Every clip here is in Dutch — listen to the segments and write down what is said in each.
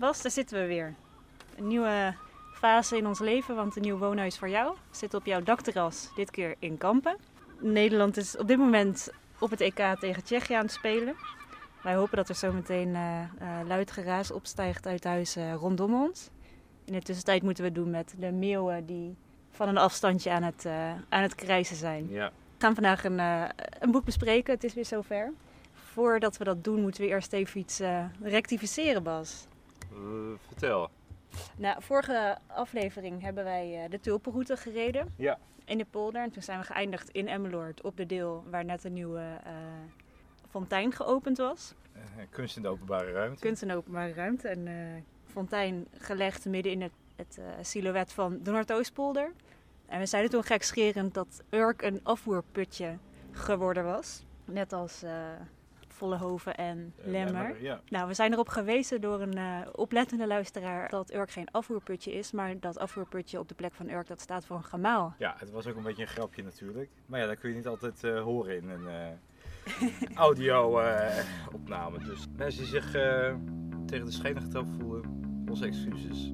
Bas, daar zitten we weer. Een nieuwe fase in ons leven, want een nieuw woonhuis voor jou. Zitten op jouw dakterras, dit keer in Kampen. Nederland is op dit moment op het EK tegen Tsjechië aan het spelen. Wij hopen dat er zometeen uh, uh, luid geraas opstijgt uit huis uh, rondom ons. In de tussentijd moeten we doen met de meeuwen die van een afstandje aan het, aan het krijzen zijn. Ja. We gaan vandaag een, een boek bespreken, het is weer zover. Voordat we dat doen, moeten we eerst even iets rectificeren, Bas. Vertel. Nou, vorige aflevering hebben wij de tulpenroute gereden Ja. in de polder. En toen zijn we geëindigd in Emmeloord op de deel waar net een nieuwe uh, fontein geopend was. Uh, kunst in de openbare ruimte. Kunst in de openbare ruimte. En uh, fontein gelegd midden in het, het silhouet van de Noordoostpolder. En we zeiden toen gekscherend dat Urk een afvoerputje geworden was. Net als Vollehoven en Lemmer. Lemmer ja. Nou, we zijn erop gewezen door een uh, oplettende luisteraar dat Urk geen afvoerputje is, maar dat afvoerputje op de plek van Urk dat staat voor een gemaal. Ja, het was ook een beetje een grapje natuurlijk. Maar ja, dat kun je niet altijd uh, horen in een audio-opname. dus mensen die zich tegen de schenen getrapt voelen, onze excuses.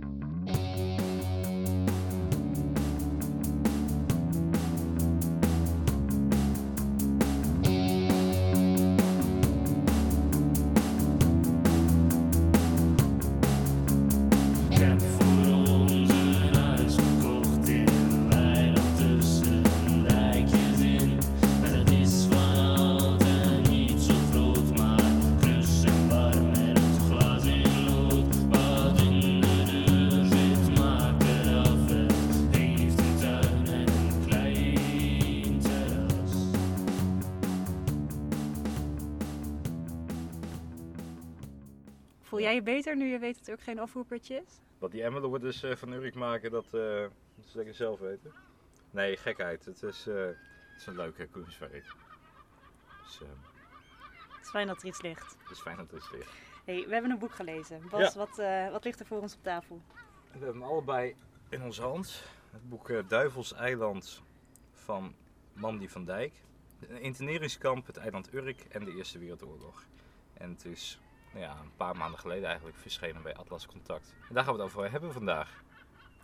Jij je beter nu je weet dat er ook geen afvoerputje is? Wat die Emmeloord dus uh, van Urk maken, dat, uh, dat ze lekker zelf weten. Nee, gekheid. Het is, uh, het is een leuke kunstwerk. Dus, het is fijn dat er iets ligt. Het is fijn dat er iets ligt. Hey, we hebben een boek gelezen. Bas, ja. wat, wat ligt er voor ons op tafel? We hebben hem allebei in onze hand. Het boek Duivels Eiland van Mandy van Dijk. Een interneringskamp, het eiland Urk en de Eerste Wereldoorlog. En het is ja, een paar maanden geleden eigenlijk verschenen bij Atlas Contact. En daar gaan we het over hebben vandaag.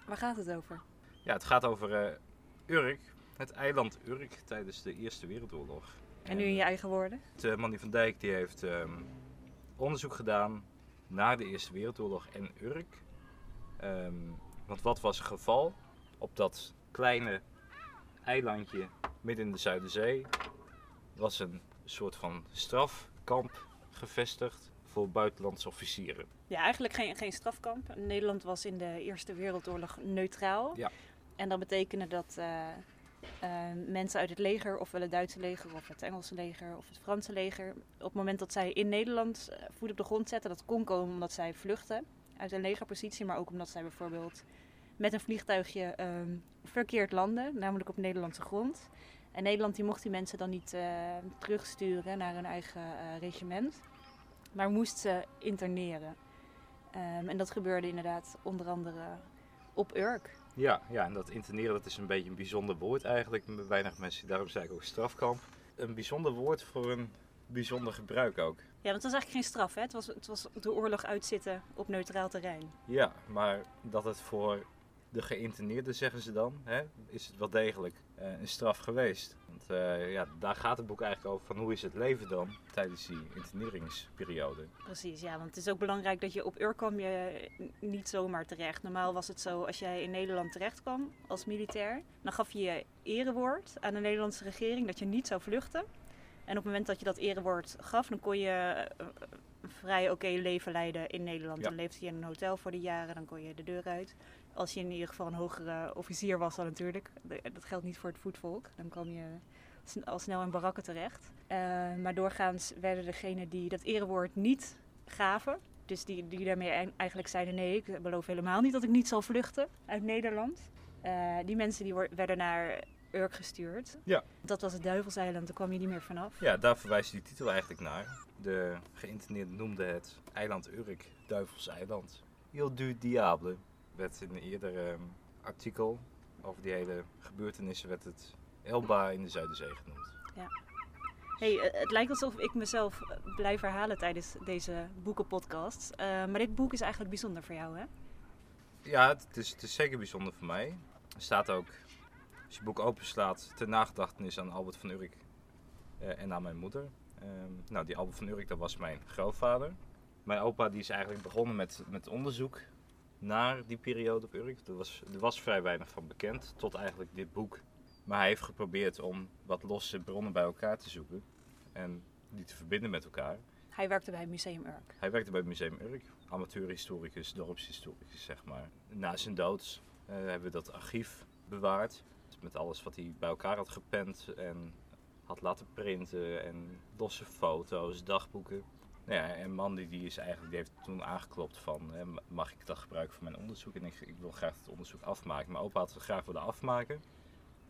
Waar gaat het over? Ja, het gaat over uh, Urk, het eiland Urk tijdens de Eerste Wereldoorlog. En nu in je eigen woorden? De Mandy van Dijk die heeft um, onderzoek gedaan naar de Eerste Wereldoorlog en Urk. Um, want wat was het geval? Op dat kleine eilandje midden in de Zuiderzee was een soort van strafkamp gevestigd voor buitenlandse officieren. Ja, eigenlijk geen, geen strafkamp. Nederland was in de Eerste Wereldoorlog neutraal. Ja. En dat betekende dat uh, uh, mensen uit het leger, ofwel het Duitse leger, of het Engelse leger, of het Franse leger, op het moment dat zij in Nederland uh, voet op de grond zetten, dat kon komen omdat zij vluchten uit een legerpositie, maar ook omdat zij bijvoorbeeld met een vliegtuigje verkeerd landen, namelijk op Nederlandse grond. En Nederland die mocht die mensen dan niet terugsturen naar hun eigen regiment maar moest ze interneren. Um, en dat gebeurde inderdaad onder andere op Urk. Ja, ja, en dat interneren dat is een beetje een bijzonder woord eigenlijk. Weinig mensen, daarom zei ik ook strafkamp. Een bijzonder woord voor een bijzonder gebruik ook. Ja, want het was eigenlijk geen straf, hè? Het was, het was de oorlog uitzitten op neutraal terrein. Ja, maar dat het voor de geïnterneerden, zeggen ze dan, hè, is het wel degelijk uh, een straf geweest. Want uh, ja, daar gaat het boek eigenlijk over van hoe is het leven dan tijdens die interneringsperiode. Precies, ja, want het is ook belangrijk dat je op Ur kwam je niet zomaar terecht. Normaal was het zo, als jij in Nederland terecht kwam als militair, dan gaf je je erewoord aan de Nederlandse regering dat je niet zou vluchten. En op het moment dat je dat erewoord gaf, dan kon je een vrij oké okay leven leiden in Nederland. Ja. Dan leefde je in een hotel voor de jaren, dan kon je de deur uit. Als je in ieder geval een hogere officier was dan natuurlijk. Dat geldt niet voor het voetvolk. Dan kwam je al snel in barakken terecht. Uh, maar doorgaans werden degenen die dat erewoord niet gaven... dus die, die daarmee eigenlijk zeiden... nee, ik beloof helemaal niet dat ik niet zal vluchten uit Nederland... Uh, die mensen die werden naar Urk gestuurd. Ja. Dat was het Duivelseiland, daar kwam je niet meer vanaf. Ja, daar verwijst die titel eigenlijk naar. De geïnterneerden noemden het eiland Urk, Duivelseiland. Il du Diable werd in een eerder um, artikel over die hele gebeurtenissen werd het Elba in de Zuiderzee genoemd. Ja. Hey, eh, het lijkt alsof ik mezelf eh, blijf herhalen tijdens deze boekenpodcast. Eh, maar dit boek is eigenlijk bijzonder voor jou, hè? Ja, het is, het is zeker bijzonder voor mij. Er staat ook, als je het boek openslaat, ter nagedachtenis aan Albert van Urk en aan mijn moeder. Ehm, nou, die Albert van Urk, dat was mijn grootvader. Mijn opa die is eigenlijk begonnen met, met onderzoek naar die periode op Urk. Er was, er was vrij weinig van bekend, tot eigenlijk dit boek. Maar hij heeft geprobeerd om wat losse bronnen bij elkaar te zoeken en die te verbinden met elkaar. Hij werkte bij Museum Urk. Hij werkte bij het Museum Urk, amateurhistoricus, dorpshistoricus zeg maar. Na zijn dood eh, hebben we dat archief bewaard. Met alles wat hij bij elkaar had gepend en had laten printen en losse foto's, dagboeken. Nou ja, en Mandy die is eigenlijk, die heeft toen aangeklopt van, eh, mag ik dat gebruiken voor mijn onderzoek? En ik, ik wil graag het onderzoek afmaken. Mijn opa had het graag willen afmaken,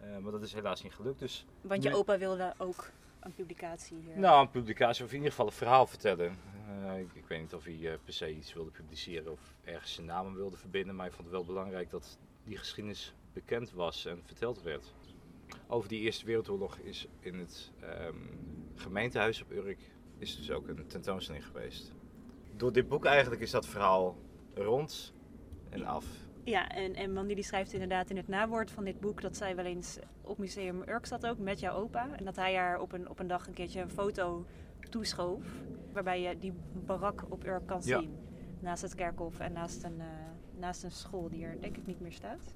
eh, maar dat is helaas niet gelukt. Dus Want je opa wilde ook een publicatie hier. nou, een publicatie of in ieder geval een verhaal vertellen. Eh, ik, ik weet niet of hij eh, per se iets wilde publiceren of ergens zijn namen wilde verbinden, maar ik vond het wel belangrijk dat die geschiedenis bekend was en verteld werd. Over die Eerste Wereldoorlog is in het ehm, gemeentehuis op Urk is dus ook een tentoonstelling geweest. Door dit boek eigenlijk is dat verhaal rond en af. Ja, en, en Mandy die schrijft inderdaad in het nawoord van dit boek dat zij wel eens op Museum Urk zat ook met jouw opa. En dat hij haar op een, op een dag een keertje een foto toeschoof. Waarbij je die barak op Urk kan Ja. zien. Naast het kerkhof en naast een, eh, naast een school die er denk ik niet meer staat.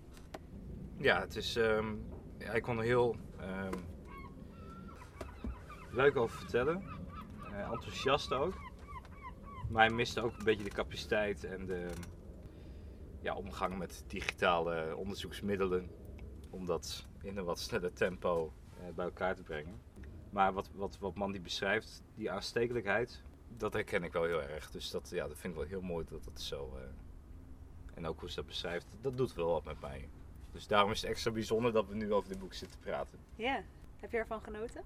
Ja, het is. ehm, ja, ik kon er heel ehm, leuk over vertellen. Eh, enthousiast ook. Maar hij miste ook een beetje de capaciteit en de ja, omgang met digitale onderzoeksmiddelen. Om dat in een wat sneller tempo eh, bij elkaar te brengen. Maar wat, wat, wat Mandy beschrijft, die aanstekelijkheid, dat herken ik wel heel erg. Dus dat, ja, dat vind ik wel heel mooi dat dat zo. eh, en ook hoe ze dat beschrijft, dat doet wel wat met mij. Dus daarom is het extra bijzonder dat we nu over dit boek zitten te praten. Ja, heb je ervan genoten?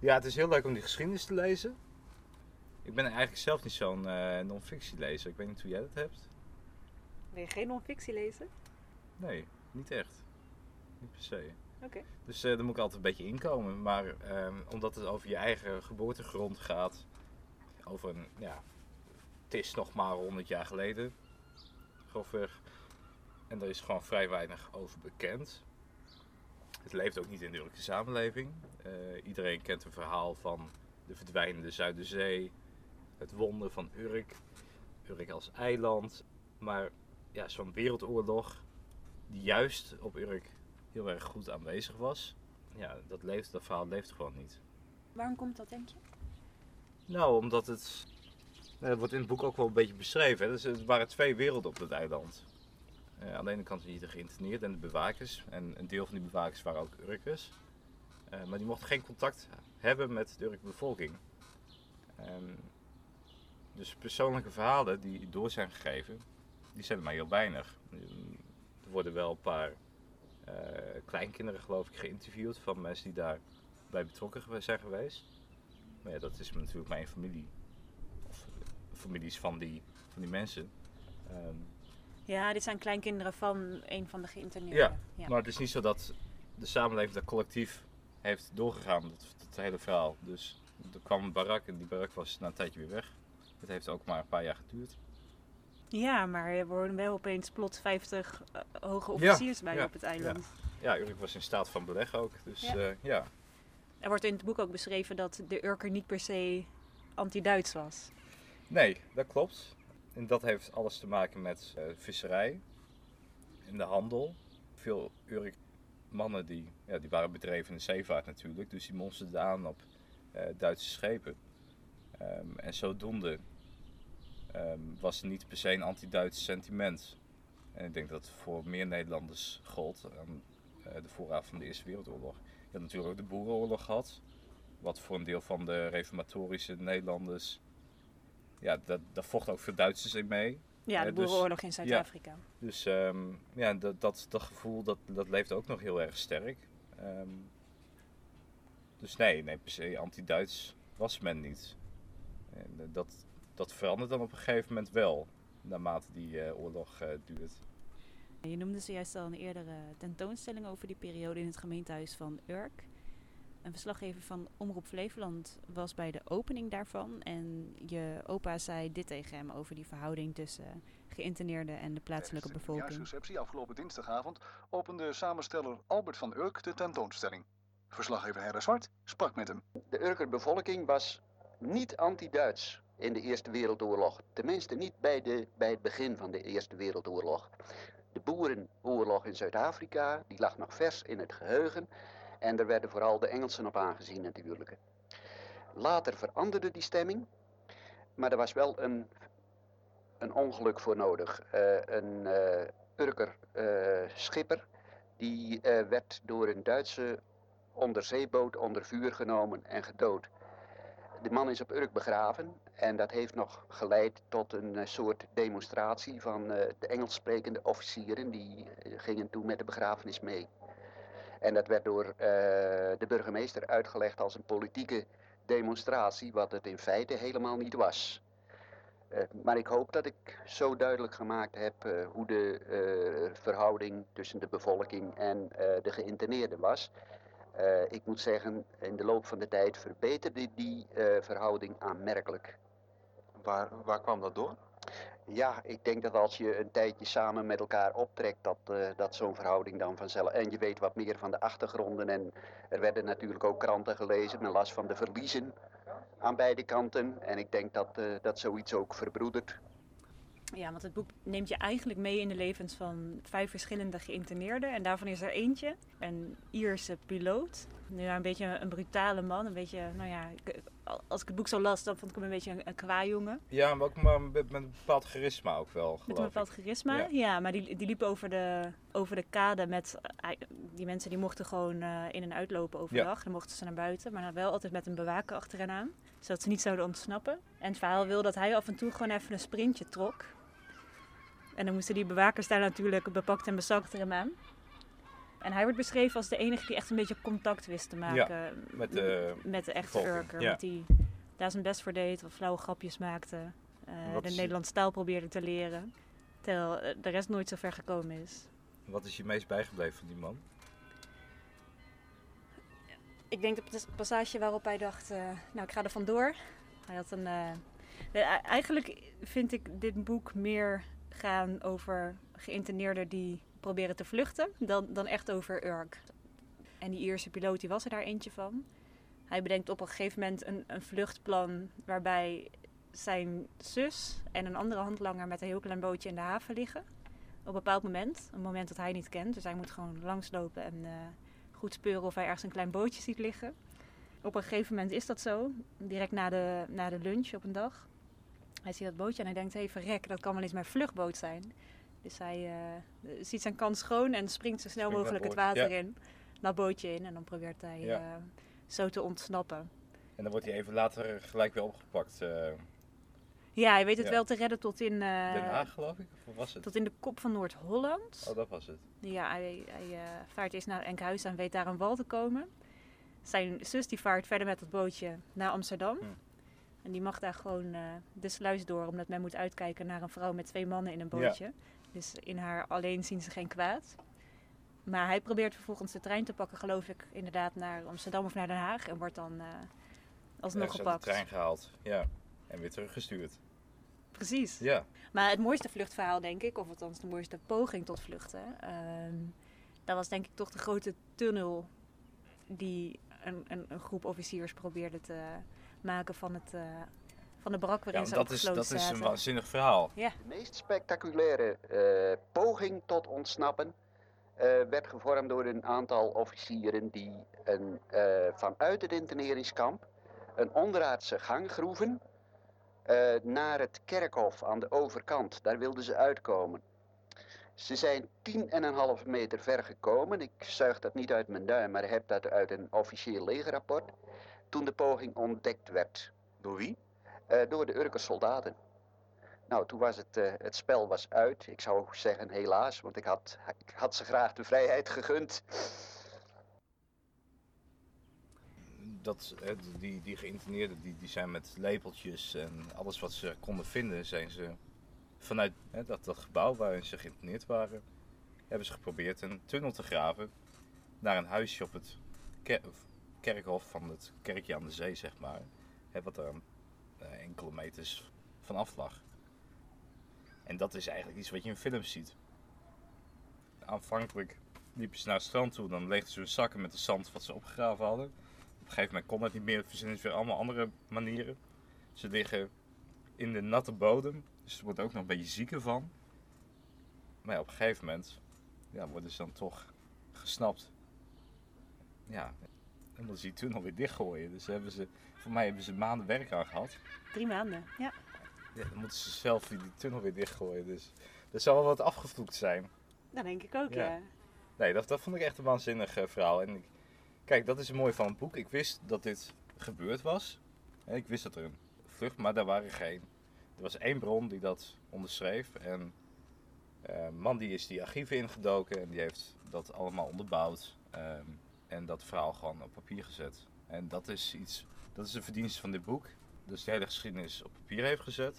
Ja, het is heel leuk om die geschiedenis te lezen. Ik ben eigenlijk zelf niet zo'n eh non-fictielezer. Ik weet niet hoe jij dat hebt. Wil je geen non-fictie lezen? Nee, niet echt. Niet per se. Oké. Dus eh daar moet ik altijd een beetje inkomen. Maar ehm, omdat het over je eigen geboortegrond gaat. Over een, ja, het is nog maar 100 jaar geleden. Grofweg. En er is gewoon vrij weinig over bekend. Het leeft ook niet in de Urkse samenleving. Eh, iedereen kent een verhaal van de verdwijnende Zuiderzee. Het wonder van Urk. Urk als eiland. Maar ja, zo'n wereldoorlog die juist op Urk heel erg goed aanwezig was. Ja, dat, leeft, dat verhaal leeft gewoon niet. Waarom komt dat denk je? Nou, omdat het. nou, Het wordt in het boek ook wel een beetje beschreven. Hè. Dus er waren twee werelden op dat eiland. Eh, aan de ene kant hier de geïnterneerden en de bewakers. En een deel van die bewakers waren ook Urkers. Eh, maar die mochten geen contact hebben met de Urkse bevolking. Dus persoonlijke verhalen die door zijn gegeven, die zijn er maar heel weinig. Er worden wel een paar eh, kleinkinderen, geloof ik, geïnterviewd van mensen die daarbij betrokken zijn geweest. Maar ja, dat is natuurlijk mijn familie. Of eh, families van die, van die mensen. Ehm, Ja, dit zijn kleinkinderen van een van de geïnterneerden. Ja, ja. Maar het is niet zo dat de samenleving dat collectief heeft doorgegaan, dat, dat hele verhaal. Dus er kwam een barak en die barak was na een tijdje weer weg. Het heeft ook maar een paar jaar geduurd. Ja, maar er worden wel opeens plots 50 eh, hoge officiers bij ja, op het eiland. Ja, Urk was in staat van beleg ook. Dus Ja. ja, ja. Er wordt in het boek ook beschreven dat de Urker niet per se anti-Duits was. Nee, dat klopt. En dat heeft alles te maken met eh, visserij en de handel. Veel Urk mannen die, ja, die waren bedreven in de zeevaart natuurlijk, dus die monsterden aan op eh, Duitse schepen. Ehm, en zodoende ehm, was er niet per se een anti-Duits sentiment. En ik denk dat voor meer Nederlanders gold aan eh, de voorraad van de Eerste Wereldoorlog. Je had natuurlijk ook de Boerenoorlog gehad, wat voor een deel van de reformatorische Nederlanders ja, dat, daar vochten ook veel Duitsers in mee. Ja, de Eh, dus- boerenoorlog in Zuid-Afrika. Dus ehm, ja, dat, dat, dat gevoel dat, dat leeft ook nog heel erg sterk. Ehm, dus nee, nee, per se anti-Duits was men niet. En eh, dat, dat verandert dan op een gegeven moment wel, naarmate die eh, oorlog duurt. Je noemde zojuist al een eerdere tentoonstelling over die periode in het gemeentehuis van Urk. Een verslaggever van Omroep Flevoland was bij de opening daarvan. En je opa zei dit tegen hem over die verhouding tussen geïnterneerden en de plaatselijke Tijdens de bevolking. nieuwjaarsreceptie afgelopen dinsdagavond opende samensteller Albert van Urk de tentoonstelling. Verslaggever Herre Zwart sprak met hem. De Urker bevolking was niet anti-Duits in de Eerste Wereldoorlog. Tenminste niet bij, de, bij het begin van de Eerste Wereldoorlog. De boerenoorlog in Zuid-Afrika, die lag nog vers in het geheugen. En er werden vooral de Engelsen op aangezien natuurlijk. Later veranderde die stemming. Maar er was wel een, een ongeluk voor nodig. Eh, een eh Urker eh, schipper, die werd door een Duitse onderzeeboot onder vuur genomen en gedood. De man is op Urk begraven en dat heeft nog geleid tot een soort demonstratie van de Engels sprekende officieren. Die gingen toen met de begrafenis mee. En dat werd door eh, de burgemeester uitgelegd als een politieke demonstratie, wat het in feite helemaal niet was. Eh, maar ik hoop dat ik zo duidelijk gemaakt heb eh, hoe de verhouding tussen de bevolking en de geïnterneerden was. Ik moet zeggen, in de loop van de tijd verbeterde die verhouding aanmerkelijk. Waar, waar kwam dat door? Ja, ik denk dat als je een tijdje samen met elkaar optrekt, dat, eh, dat zo'n verhouding dan vanzelf. En je weet wat meer van de achtergronden. En er werden natuurlijk ook kranten gelezen. Men las van de verliezen aan beide kanten. En ik denk dat, eh, dat zoiets ook verbroedert. Ja, want het boek neemt je eigenlijk mee in de levens van vijf verschillende geïnterneerden. En daarvan is er eentje, een Ierse piloot. Nu een beetje een brutale man. Een beetje, nou ja, als ik het boek zo las, dan vond ik hem een beetje een, een kwajongen. Ja, maar ook maar met, met een bepaald charisma ook wel, Met een bepaald ik. charisma. Ja. Ja, maar die, die liep over de, over de kade met... eh, die mensen die mochten gewoon eh, in en uitlopen overdag. Dan mochten ze naar buiten. Maar dan wel altijd met een bewaker achter hen aan. Zodat ze niet zouden ontsnappen. En het verhaal wil dat hij af en toe gewoon even een sprintje trok. En dan moesten die bewakers daar natuurlijk bepakt en bezakt hem aan. En hij wordt beschreven als de enige die echt een beetje contact wist te maken met de met de echte Urker. ja. Want die daar zijn best voor deed, wat flauwe grapjes maakte. eh, de Nederlandse taal probeerde te leren. Terwijl eh, de rest nooit zo ver gekomen is. Wat is je meest bijgebleven van die man? Ik denk dat het passage waarop hij dacht, eh, nou ik ga er vandoor. Hij had een... eh, de- eigenlijk vind ik dit boek meer gaan over geïnterneerden die proberen te vluchten, dan, dan echt over Urk. En die Ierse piloot die was er daar eentje van. Hij bedenkt op een gegeven moment een, een vluchtplan waarbij zijn zus en een andere handlanger met een heel klein bootje in de haven liggen. Op een bepaald moment, een moment dat hij niet kent. Dus hij moet gewoon langslopen en eh, goed speuren of hij ergens een klein bootje ziet liggen. Op een gegeven moment is dat zo, direct na de, na de lunch op een dag. Hij ziet dat bootje en hij denkt, hé hey, verrek, dat kan wel eens mijn vluchtboot zijn. Dus hij eh, ziet zijn kans schoon en springt zo snel Springt mogelijk het naar water in. Dat bootje in en dan probeert hij Ja. eh, zo te ontsnappen. En dan wordt hij even later gelijk weer opgepakt. eh Ja, hij weet het Ja. wel te redden tot in, Den Haag, geloof ik? Of was het? tot in de kop van Noord-Holland. Oh, dat was het. Ja, hij, hij vaart eerst naar Enkhuizen en weet daar aan wal te komen. Zijn zus die vaart verder met het bootje naar Amsterdam. Hm. En die mag daar gewoon de sluis door, omdat men moet uitkijken naar een vrouw met twee mannen in een bootje. Dus in haar alleen zien ze geen kwaad. Maar hij probeert vervolgens de trein te pakken, geloof ik, inderdaad naar Amsterdam of naar Den Haag. En wordt dan eh alsnog gepakt. de trein gehaald. Ja. En weer teruggestuurd. Precies. Ja. Maar het mooiste vluchtverhaal, denk ik, of althans de mooiste poging tot vluchten, ehm, dat was denk ik toch de grote tunnel die een, een, een groep officiers probeerde te maken van, het, eh, van de brak waarin ja ze dat is, dat is een waanzinnig verhaal. De meest spectaculaire eh, poging tot ontsnappen eh, werd gevormd door een aantal officieren die een, eh, vanuit het interneringskamp een onderaardse gang groeven eh, naar het kerkhof aan de overkant. Daar wilden ze uitkomen. Ze zijn tien en een half meter ver gekomen. Ik zuig dat niet uit mijn duim, maar heb dat uit een officieel legerrapport. Toen de poging ontdekt werd. Door wie? Eh, door de Urker soldaten. Nou, toen was het, eh, het spel was uit. Ik zou zeggen helaas, want ik had, ik had ze graag de vrijheid gegund. Dat, eh, die, die geïnterneerden die, die zijn met lepeltjes en alles wat ze konden vinden, zijn ze vanuit hè, dat, dat gebouw waarin ze geïnterneerd waren, hebben ze geprobeerd een tunnel te graven naar een huisje op het, ker- of kerkhof van het kerkje aan de zee, zeg maar. Hè, wat eh, enkele meters vanaf lag. En dat is eigenlijk iets wat je in films ziet. Aanvankelijk liepen ze naar het strand toe, dan leegden ze hun zakken met de zand wat ze opgegraven hadden. Op een gegeven moment kon dat niet meer, verzinnen ze weer allemaal andere manieren. Ze liggen in de natte bodem, dus er wordt ook nog een beetje zieker van. Maar op een gegeven moment ja, worden ze dan toch gesnapt. Ja, en dan ze die tunnel weer dichtgooien. Dus hebben ze, voor mij hebben ze maanden werk aan gehad. Drie maanden, ja. Ja, dan moeten ze zelf die tunnel weer dichtgooien. Dus er zal wel wat afgevloekt zijn. Dat denk ik ook, Ja. ja. Nee, dat, dat vond ik echt een waanzinnig eh, verhaal. En ik, kijk, dat is het mooie van het boek. Ik wist dat dit gebeurd was. Ik wist dat er een vlucht, maar daar waren geen. Er was één bron die dat onderschreef. En een man die is die archieven ingedoken en die heeft dat allemaal onderbouwd. ehm, en dat verhaal gewoon op papier gezet. En dat is iets, dat is de verdienste van dit boek. Dus de hele geschiedenis op papier heeft gezet.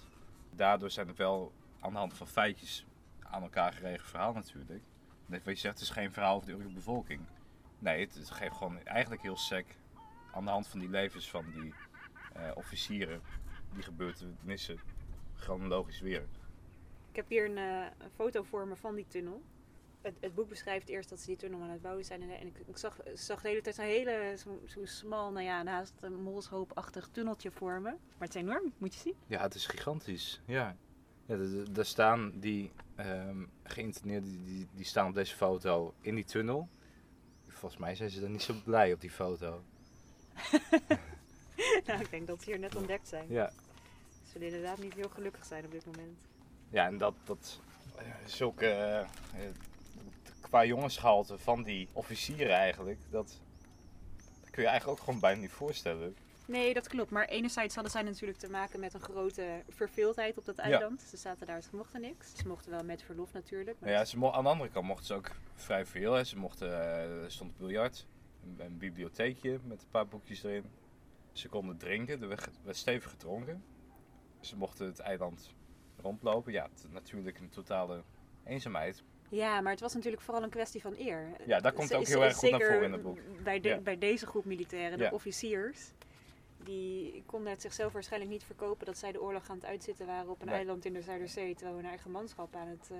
Daardoor zijn er wel aan de hand van feitjes aan elkaar geregeld verhaal natuurlijk. Wat je zegt, het is geen verhaal over de Urkse bevolking. Nee, het, het geeft gewoon eigenlijk heel sec aan de hand van die levens van die eh, officieren die gebeurtenissen chronologisch weer. Ik heb hier een, eh, een foto voor me van die tunnel. Het, het boek beschrijft eerst dat ze die tunnel aan het bouwen zijn. En, en ik, ik zag, zag de hele tijd zo'n hele, zo'n zo smal, nou ja, naast een molshoopachtig tunneltje vormen. Maar het is enorm, moet je zien. Ja, het is gigantisch. Ja. ja daar staan die ehm geïnterneerden, die, die, die staan op deze foto in die tunnel. Volgens mij zijn ze dan niet zo blij op die foto. nou, ik denk dat ze hier net ontdekt zijn. Ja. Ze zullen inderdaad niet heel gelukkig zijn op dit moment. Ja, en dat, dat eh, zulke eh, eh, qua jongensgehalte van die officieren eigenlijk, dat, dat kun je eigenlijk ook gewoon bijna niet voorstellen. Nee, dat klopt. Maar enerzijds hadden zij natuurlijk te maken met een grote verveeldheid op dat eiland. Ze zaten daar, ze mochten niks. Ze mochten wel met verlof natuurlijk. maar- ja, ze mo- aan de andere kant mochten ze ook vrij veel. Hè. Ze mochten, eh, er stond een biljart, een, een bibliotheekje met een paar boekjes erin. Ze konden drinken, er werd, werd stevig gedronken. Ze mochten het eiland rondlopen. Ja, het- natuurlijk een totale eenzaamheid. Ja, maar het was natuurlijk vooral een kwestie van eer. Ja, daar komt ook heel erg goed naar voren in het boek. Bij, de, Ja. bij deze groep militairen, de Ja. officiers, die konden het zichzelf waarschijnlijk niet verkopen dat zij de oorlog aan het uitzitten waren op een Nee. eiland in de Zuiderzee, terwijl hun eigen manschap aan het, eh,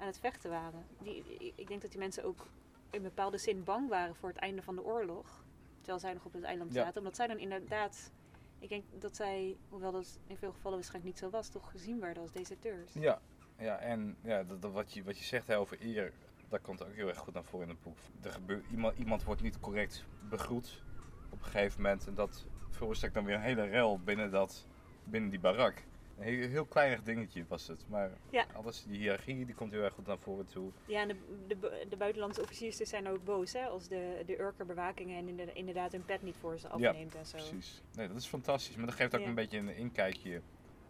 aan het vechten waren. Die, ik- denk dat die mensen ook in bepaalde zin bang waren voor het einde van de oorlog, terwijl zij nog op het eiland Ja. zaten, omdat zij dan inderdaad, ik denk dat zij, hoewel dat in veel gevallen waarschijnlijk niet zo was, toch gezien werden als deserteurs. Ja, ja en ja, dat, dat wat, je, wat je zegt hè, over eer, dat komt ook heel erg goed naar voren in het boek. Er gebeurt, iemand, iemand wordt niet correct begroet op een gegeven moment. En dat veroorzaakt dan weer een hele rel binnen, dat, binnen die barak. Een heel, heel kleinig dingetje was het. Maar Ja. alles, die hiërarchie die komt heel erg goed naar voren toe. Ja, en de, de, bu- de buitenlandse officiers zijn ook boos hè, als de, de Urker bewakingen en inderdaad, hun pet niet voor ze afneemt en zo. Precies. Nee, dat is fantastisch. Maar dat geeft ook Ja. een beetje een inkijkje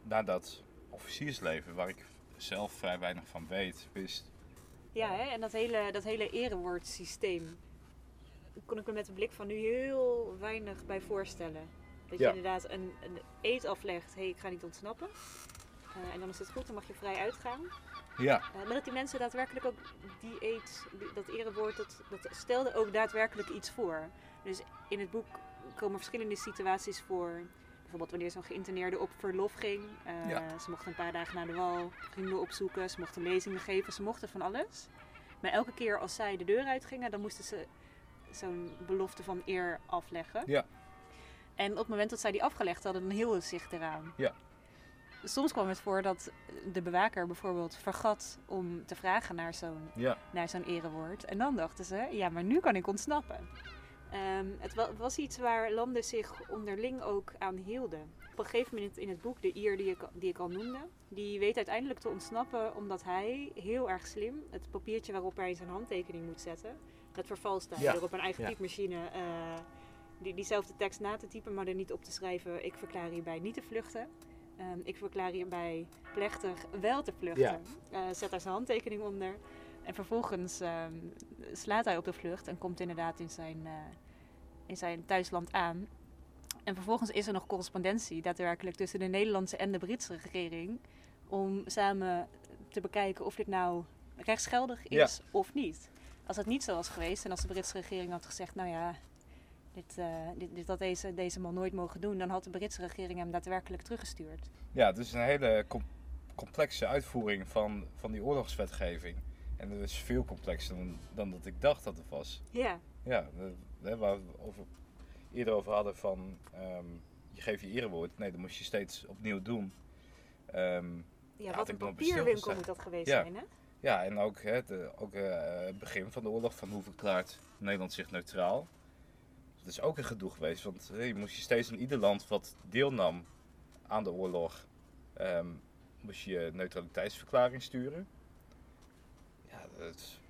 naar dat officiersleven, waar ik zelf vrij weinig van weet, wist. Ja, hè, en dat hele, dat hele erewoordsysteem. Daar kon ik me met de blik van nu heel weinig bij voorstellen. Dat je Ja. inderdaad een, een eet aflegt, hé, hey, ik ga niet ontsnappen. Eh, en dan is het goed, dan mag je vrij uitgaan. Ja. Eh, maar dat die mensen daadwerkelijk ook die eet, dat erewoord, dat, dat stelde ook daadwerkelijk iets voor. Dus in het boek komen verschillende situaties voor. Bijvoorbeeld wanneer zo'n geïnterneerde op verlof ging. Eh, Ja. Ze mochten een paar dagen naar de wal, vrienden opzoeken, ze mochten lezingen geven, ze mochten van alles. Maar elke keer als zij de deur uitgingen, dan moesten ze zo'n belofte van eer afleggen. Ja. En op het moment dat zij die afgelegd hadden, dan hielden ze zich eraan. Ja. Soms kwam het voor dat de bewaker bijvoorbeeld vergat om te vragen naar zo'n Ja. naar zo'n erewoord. En dan dachten ze, ja, maar nu kan ik ontsnappen. Ehm, het wa- was iets waar landen zich onderling ook aan hielden. Op een gegeven moment in het boek, de Ier die ik, die ik al noemde, die weet uiteindelijk te ontsnappen omdat hij heel erg slim het papiertje waarop hij zijn handtekening moet zetten, dat vervalst hij Ja. door op een eigen Ja. typemachine eh, die, diezelfde tekst na te typen, maar er niet op te schrijven. Ik verklaar hierbij niet te vluchten. Ehm, ik verklaar hierbij plechtig wel te vluchten. Eh, zet daar zijn handtekening onder. En vervolgens ehm, slaat hij op de vlucht en komt inderdaad in zijn, eh, in zijn thuisland aan. En vervolgens is er nog correspondentie daadwerkelijk tussen de Nederlandse en de Britse regering. Om samen te bekijken of dit nou rechtsgeldig is of niet. Als het niet zo was geweest en als de Britse regering had gezegd, nou ja, dit, eh, dit, dit had deze, deze man nooit mogen doen, dan had de Britse regering hem daadwerkelijk teruggestuurd. Ja, het is een hele com- complexe uitvoering van, van die oorlogswetgeving. En dat is veel complexer dan, dan dat ik dacht dat het was. Ja, Ja, waar we over, eerder over hadden van ehm, je geeft je erewoord. Nee, dat moest je steeds opnieuw doen. Ehm, ja wat een papierwinkel moet dat geweest Ja. zijn, hè? ja, en ook, ook eh, het begin van de oorlog, van hoe verklaart Nederland zich neutraal. Dat is ook een gedoe geweest, want je moest je steeds in ieder land wat deelnam aan de oorlog, ehm, moest je neutraliteitsverklaring sturen. Het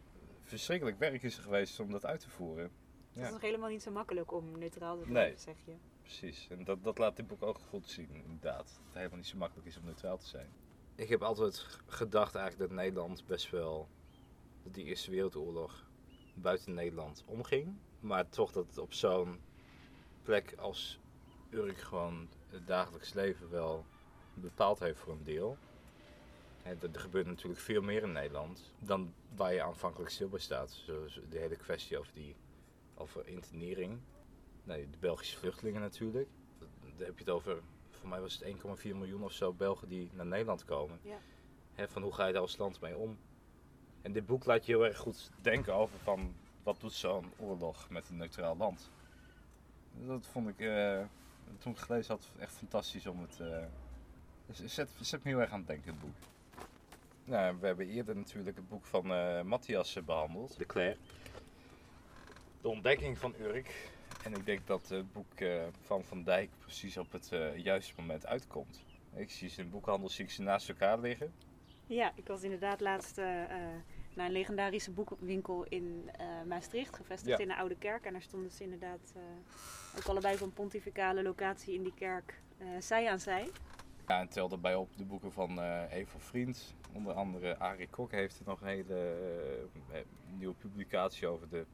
verschrikkelijk werk is er geweest om dat uit te voeren. Het is nog helemaal niet zo makkelijk om neutraal te Nee. blijven, zeg je. Precies, en dat, dat laat dit boek ook goed zien, inderdaad. Dat het helemaal niet zo makkelijk is om neutraal te zijn. Ik heb altijd gedacht eigenlijk dat Nederland best wel, dat die Eerste Wereldoorlog buiten Nederland omging. Maar toch dat het op zo'n plek als Urk gewoon het dagelijks leven wel bepaald heeft voor een deel. Er gebeurt natuurlijk veel meer in Nederland dan waar je aanvankelijk stil bij staat. Zoals de hele kwestie over, die, over internering. Nee, de Belgische vluchtelingen natuurlijk. Daar heb je het over, voor mij was het 1,4 miljoen of zo Belgen die naar Nederland komen. Ja. Van hoe ga je daar als land mee om? En dit boek laat je heel erg goed denken over van wat doet zo'n oorlog met een neutraal land. Dat vond ik, eh, toen ik gelezen had, echt fantastisch om het... het zet, zet me heel erg aan het denken, het boek. Nou, we hebben eerder natuurlijk het boek van eh, Matthias eh, behandeld, De Claire. De ontdekking van Urk. En ik denk dat het boek eh, van Van Dijk precies op het eh, juiste moment uitkomt. Ik zie ze in de boekhandel zie ik ze naast elkaar liggen. Ja, ik was inderdaad laatst eh, eh, naar een legendarische boekwinkel in eh, Maastricht, gevestigd Ja. in de Oude Kerk. En daar stonden ze inderdaad eh, ook allebei op een pontificale locatie in die kerk, eh, zij aan zij. Ja, en tel daarbij op de boeken van eh Eva Vriend. Onder andere Arie Kok heeft er nog een hele eh, eh, nieuwe publicatie over de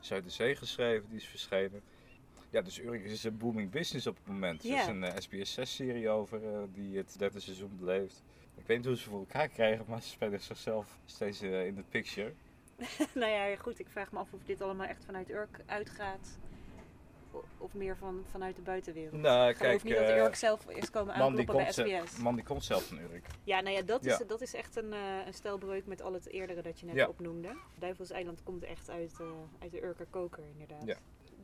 Zuiderzee geschreven. Die is verschenen. Ja, dus Urk is een booming business op het moment. Er Ja. is een eh, SBS 6-serie over die het derde seizoen beleeft. Ik weet niet hoe ze voor elkaar krijgen, maar ze spelen zichzelf steeds in de picture. nou ja, goed, ik vraag me af of dit allemaal echt vanuit Urk uitgaat. Of meer van, vanuit de buitenwereld. Nou, ik geloof kijk, niet dat eh, Urk zelf is komen die aankloppen bij SBS. man die komt zelf van Urk. Ja, nou ja, dat is, Ja. dat is echt een, eh een stelbreuk met al het eerdere dat je net Ja. opnoemde. Duivelseiland komt echt uit, eh, uit de Urker koker, inderdaad. Ja.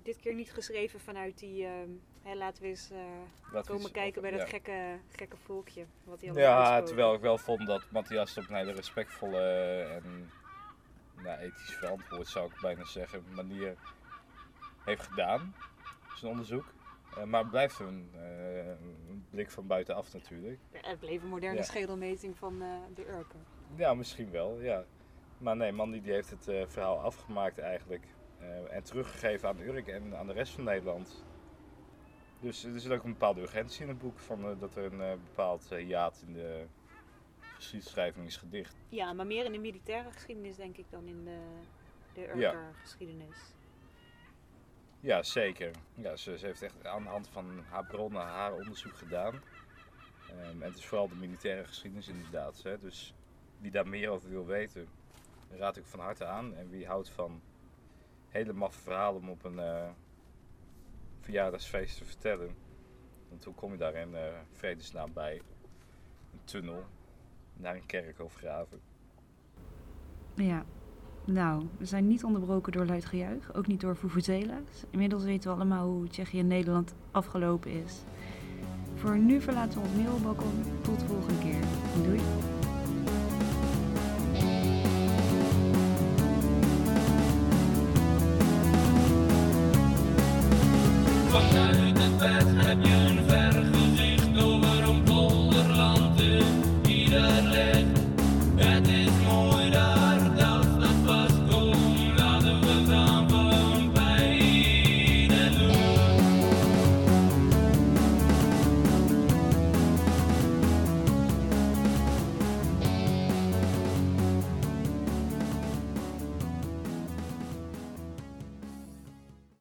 Dit keer niet geschreven vanuit die, ehm, hè, laten we eens eh, Laten we komen eens kijken bij dat gekke, gekke volkje. Wat allemaal Ja, terwijl ik wel vond dat Matthias op een hele respectvolle en nou, ethisch verantwoord, zou ik bijna zeggen, manier heeft gedaan. Zijn onderzoek. Eh, maar het blijft een, eh, een blik van buitenaf natuurlijk. Het bleef een moderne Ja. schedelmeting van eh, de Urker. Ja, misschien wel, ja. Maar nee, Mandy die heeft het verhaal afgemaakt eigenlijk. en teruggegeven aan Urk en aan de rest van Nederland. Dus er zit ook een bepaalde urgentie in het boek van dat er een bepaald hiaat in de geschiedschrijving is gedicht. Ja, maar meer in de militaire geschiedenis denk ik dan in de, de Urker geschiedenis. Ja, zeker. Ja, ze, ze heeft echt aan de hand van haar bronnen haar onderzoek gedaan. Ehm, en het is vooral de militaire geschiedenis inderdaad. Hè. Dus wie daar meer over wil weten, raad ik van harte aan. En wie houdt van hele maffe verhalen om op een eh, verjaardagsfeest te vertellen. Want hoe kom je daar in eh, vredesnaam bij? Een tunnel naar een kerk of graven. Ja, nou, we zijn niet onderbroken door luid gejuich, ook niet door Vuvuzela's. Inmiddels weten we allemaal hoe Tsjechië en Nederland afgelopen is. Voor nu verlaten we ons mailbalkon. Tot de volgende keer. Doei.